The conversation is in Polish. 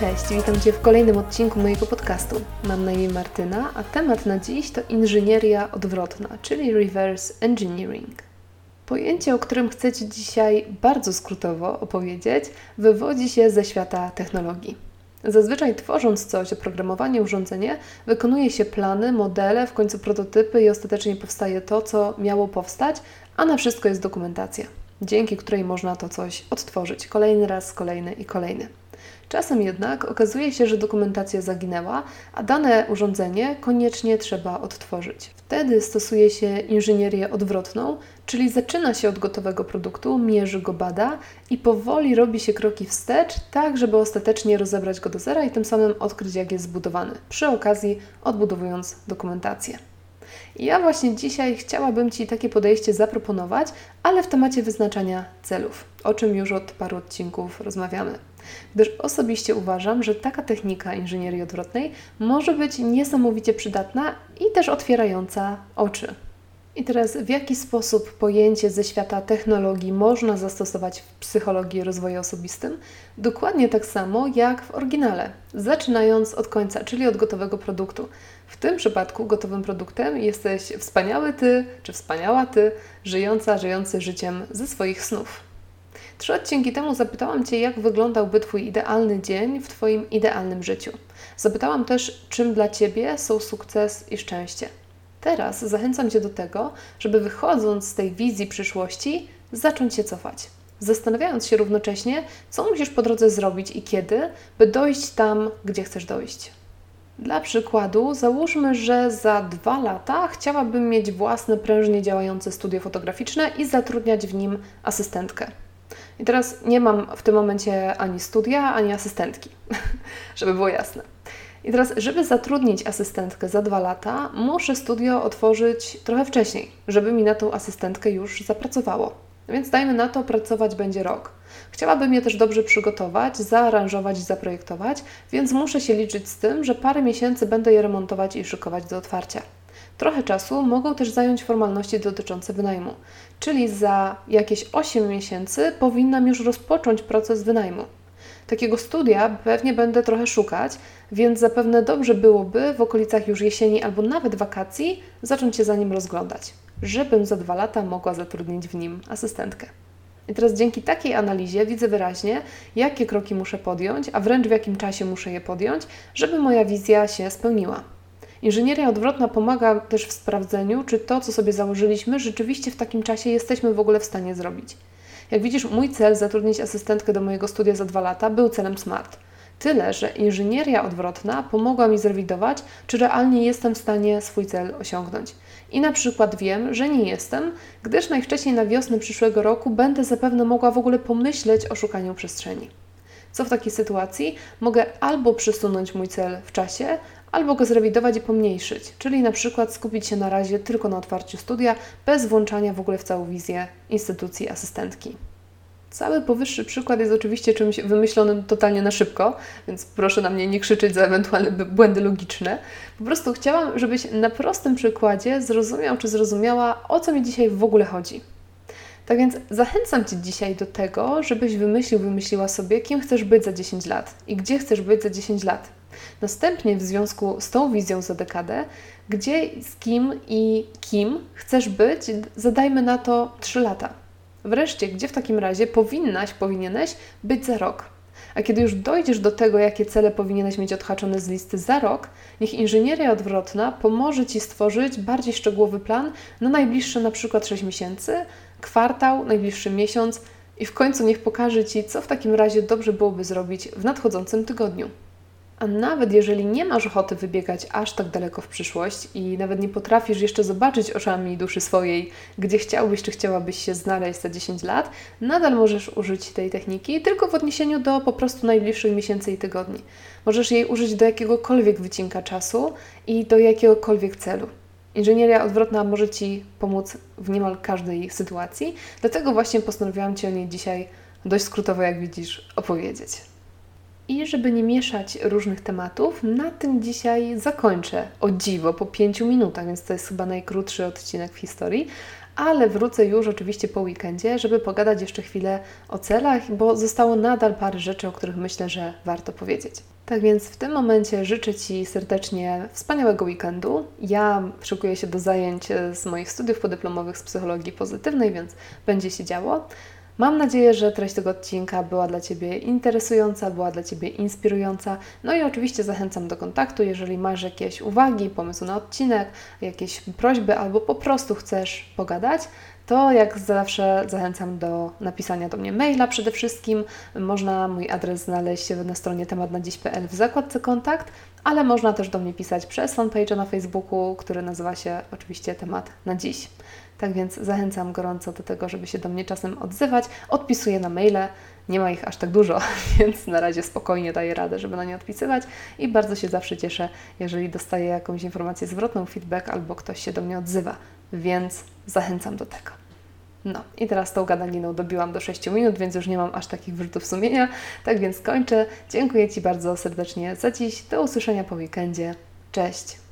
Cześć, witam Cię w kolejnym odcinku mojego podcastu. Mam na imię Martyna, a temat na dziś to inżynieria odwrotna, czyli reverse engineering. Pojęcie, o którym chcę Ci dzisiaj bardzo skrótowo opowiedzieć, wywodzi się ze świata technologii. Zazwyczaj tworząc coś, oprogramowanie, urządzenie, wykonuje się plany, modele, w końcu prototypy i ostatecznie powstaje to, co miało powstać, a na wszystko jest dokumentacja, dzięki której można to coś odtworzyć kolejny raz, kolejny i kolejny. Czasem jednak okazuje się, że dokumentacja zaginęła, a dane urządzenie koniecznie trzeba odtworzyć. Wtedy stosuje się inżynierię odwrotną, czyli zaczyna się od gotowego produktu, mierzy go, bada i powoli robi się kroki wstecz, tak żeby ostatecznie rozebrać go do zera i tym samym odkryć, jak jest zbudowany, przy okazji odbudowując dokumentację. Ja właśnie dzisiaj chciałabym Ci takie podejście zaproponować, ale w temacie wyznaczania celów, o czym już od paru odcinków rozmawiamy. Gdyż osobiście uważam, że taka technika inżynierii odwrotnej może być niesamowicie przydatna i też otwierająca oczy. I teraz w jaki sposób pojęcie ze świata technologii można zastosować w psychologii rozwoju osobistym? Dokładnie tak samo jak w oryginale, zaczynając od końca, czyli od gotowego produktu. W tym przypadku gotowym produktem jesteś wspaniały ty, czy wspaniała ty, żyjąca, żyjący życiem ze swoich snów. Trzy odcinki temu zapytałam Cię, jak wyglądałby Twój idealny dzień w Twoim idealnym życiu. Zapytałam też, czym dla Ciebie są sukces i szczęście. Teraz zachęcam Cię do tego, żeby wychodząc z tej wizji przyszłości, zacząć się cofać. Zastanawiając się równocześnie, co musisz po drodze zrobić i kiedy, by dojść tam, gdzie chcesz dojść. Dla przykładu, załóżmy, że za dwa lata chciałabym mieć własne prężnie działające studio fotograficzne i zatrudniać w nim asystentkę. I teraz nie mam w tym momencie ani studia, ani asystentki, żeby było jasne. I teraz, żeby zatrudnić asystentkę za dwa lata, muszę studio otworzyć trochę wcześniej, żeby mi na tą asystentkę już zapracowało. Więc dajmy na to, pracować będzie rok. Chciałabym je też dobrze przygotować, zaaranżować i zaprojektować, więc muszę się liczyć z tym, że parę miesięcy będę je remontować i szykować do otwarcia. Trochę czasu mogą też zająć formalności dotyczące wynajmu, czyli za jakieś 8 miesięcy powinnam już rozpocząć proces wynajmu. Takiego studia pewnie będę trochę szukać, więc zapewne dobrze byłoby w okolicach już jesieni albo nawet wakacji zacząć się za nim rozglądać, żebym za dwa lata mogła zatrudnić w nim asystentkę. I teraz dzięki takiej analizie widzę wyraźnie, jakie kroki muszę podjąć, a wręcz w jakim czasie muszę je podjąć, żeby moja wizja się spełniła. Inżynieria odwrotna pomaga też w sprawdzeniu, czy to, co sobie założyliśmy, rzeczywiście w takim czasie jesteśmy w ogóle w stanie zrobić. Jak widzisz, mój cel zatrudnić asystentkę do mojego studia za dwa lata był celem SMART. Tyle, że inżynieria odwrotna pomogła mi zrewidować, czy realnie jestem w stanie swój cel osiągnąć. I na przykład wiem, że nie jestem, gdyż najwcześniej na wiosnę przyszłego roku będę zapewne mogła w ogóle pomyśleć o szukaniu przestrzeni. Co w takiej sytuacji? Mogę albo przesunąć mój cel w czasie, albo go zrewidować i pomniejszyć, czyli na przykład skupić się na razie tylko na otwarciu studia, bez włączania w ogóle w całą wizję instytucji asystentki. Cały powyższy przykład jest oczywiście czymś wymyślonym totalnie na szybko, więc proszę na mnie nie krzyczeć za ewentualne błędy logiczne. Po prostu chciałam, żebyś na prostym przykładzie zrozumiał czy zrozumiała, o co mi dzisiaj w ogóle chodzi. Tak więc zachęcam Cię dzisiaj do tego, żebyś wymyślił, wymyśliła sobie, kim chcesz być za 10 lat i gdzie chcesz być za 10 lat. Następnie w związku z tą wizją za dekadę, gdzie, z kim i kim chcesz być, zadajmy na to 3 lata. Wreszcie, gdzie w takim razie powinnaś, powinieneś być za rok. A kiedy już dojdziesz do tego, jakie cele powinieneś mieć odhaczone z listy za rok, niech inżynieria odwrotna pomoże Ci stworzyć bardziej szczegółowy plan na najbliższe na przykład 6 miesięcy, kwartał, najbliższy miesiąc i w końcu niech pokaże Ci, co w takim razie dobrze byłoby zrobić w nadchodzącym tygodniu. A nawet jeżeli nie masz ochoty wybiegać aż tak daleko w przyszłość i nawet nie potrafisz jeszcze zobaczyć oczami duszy swojej, gdzie chciałbyś czy chciałabyś się znaleźć za 10 lat, nadal możesz użyć tej techniki, tylko w odniesieniu do po prostu najbliższych miesięcy i tygodni. Możesz jej użyć do jakiegokolwiek wycinka czasu i do jakiegokolwiek celu. Inżynieria odwrotna może Ci pomóc w niemal każdej sytuacji, dlatego właśnie postanowiłam Ci o niej dzisiaj dość skrótowo, jak widzisz, opowiedzieć. I żeby nie mieszać różnych tematów, na tym dzisiaj zakończę. O dziwo, po pięciu minutach, więc to jest chyba najkrótszy odcinek w historii. Ale wrócę już oczywiście po weekendzie, żeby pogadać jeszcze chwilę o celach, bo zostało nadal parę rzeczy, o których myślę, że warto powiedzieć. Tak więc w tym momencie życzę Ci serdecznie wspaniałego weekendu. Ja szykuję się do zajęć z moich studiów podyplomowych z psychologii pozytywnej, więc będzie się działo. Mam nadzieję, że treść tego odcinka była dla Ciebie interesująca, była dla Ciebie inspirująca. No i oczywiście zachęcam do kontaktu, jeżeli masz jakieś uwagi, pomysł na odcinek, jakieś prośby albo po prostu chcesz pogadać, to jak zawsze zachęcam do napisania do mnie maila przede wszystkim. Można mój adres znaleźć na stronie tematnadziś.pl w zakładce kontakt, ale można też do mnie pisać przez fanpage na Facebooku, który nazywa się oczywiście Temat na Dziś. Tak więc zachęcam gorąco do tego, żeby się do mnie czasem odzywać. Odpisuję na maile, nie ma ich aż tak dużo, więc na razie spokojnie daję radę, żeby na nie odpisywać i bardzo się zawsze cieszę, jeżeli dostaję jakąś informację zwrotną, feedback albo ktoś się do mnie odzywa, więc zachęcam do tego. No i teraz tą gadaniną dobiłam do 6 minut, więc już nie mam aż takich wyrzutów sumienia, tak więc kończę. Dziękuję Ci bardzo serdecznie za dziś. Do usłyszenia po weekendzie. Cześć!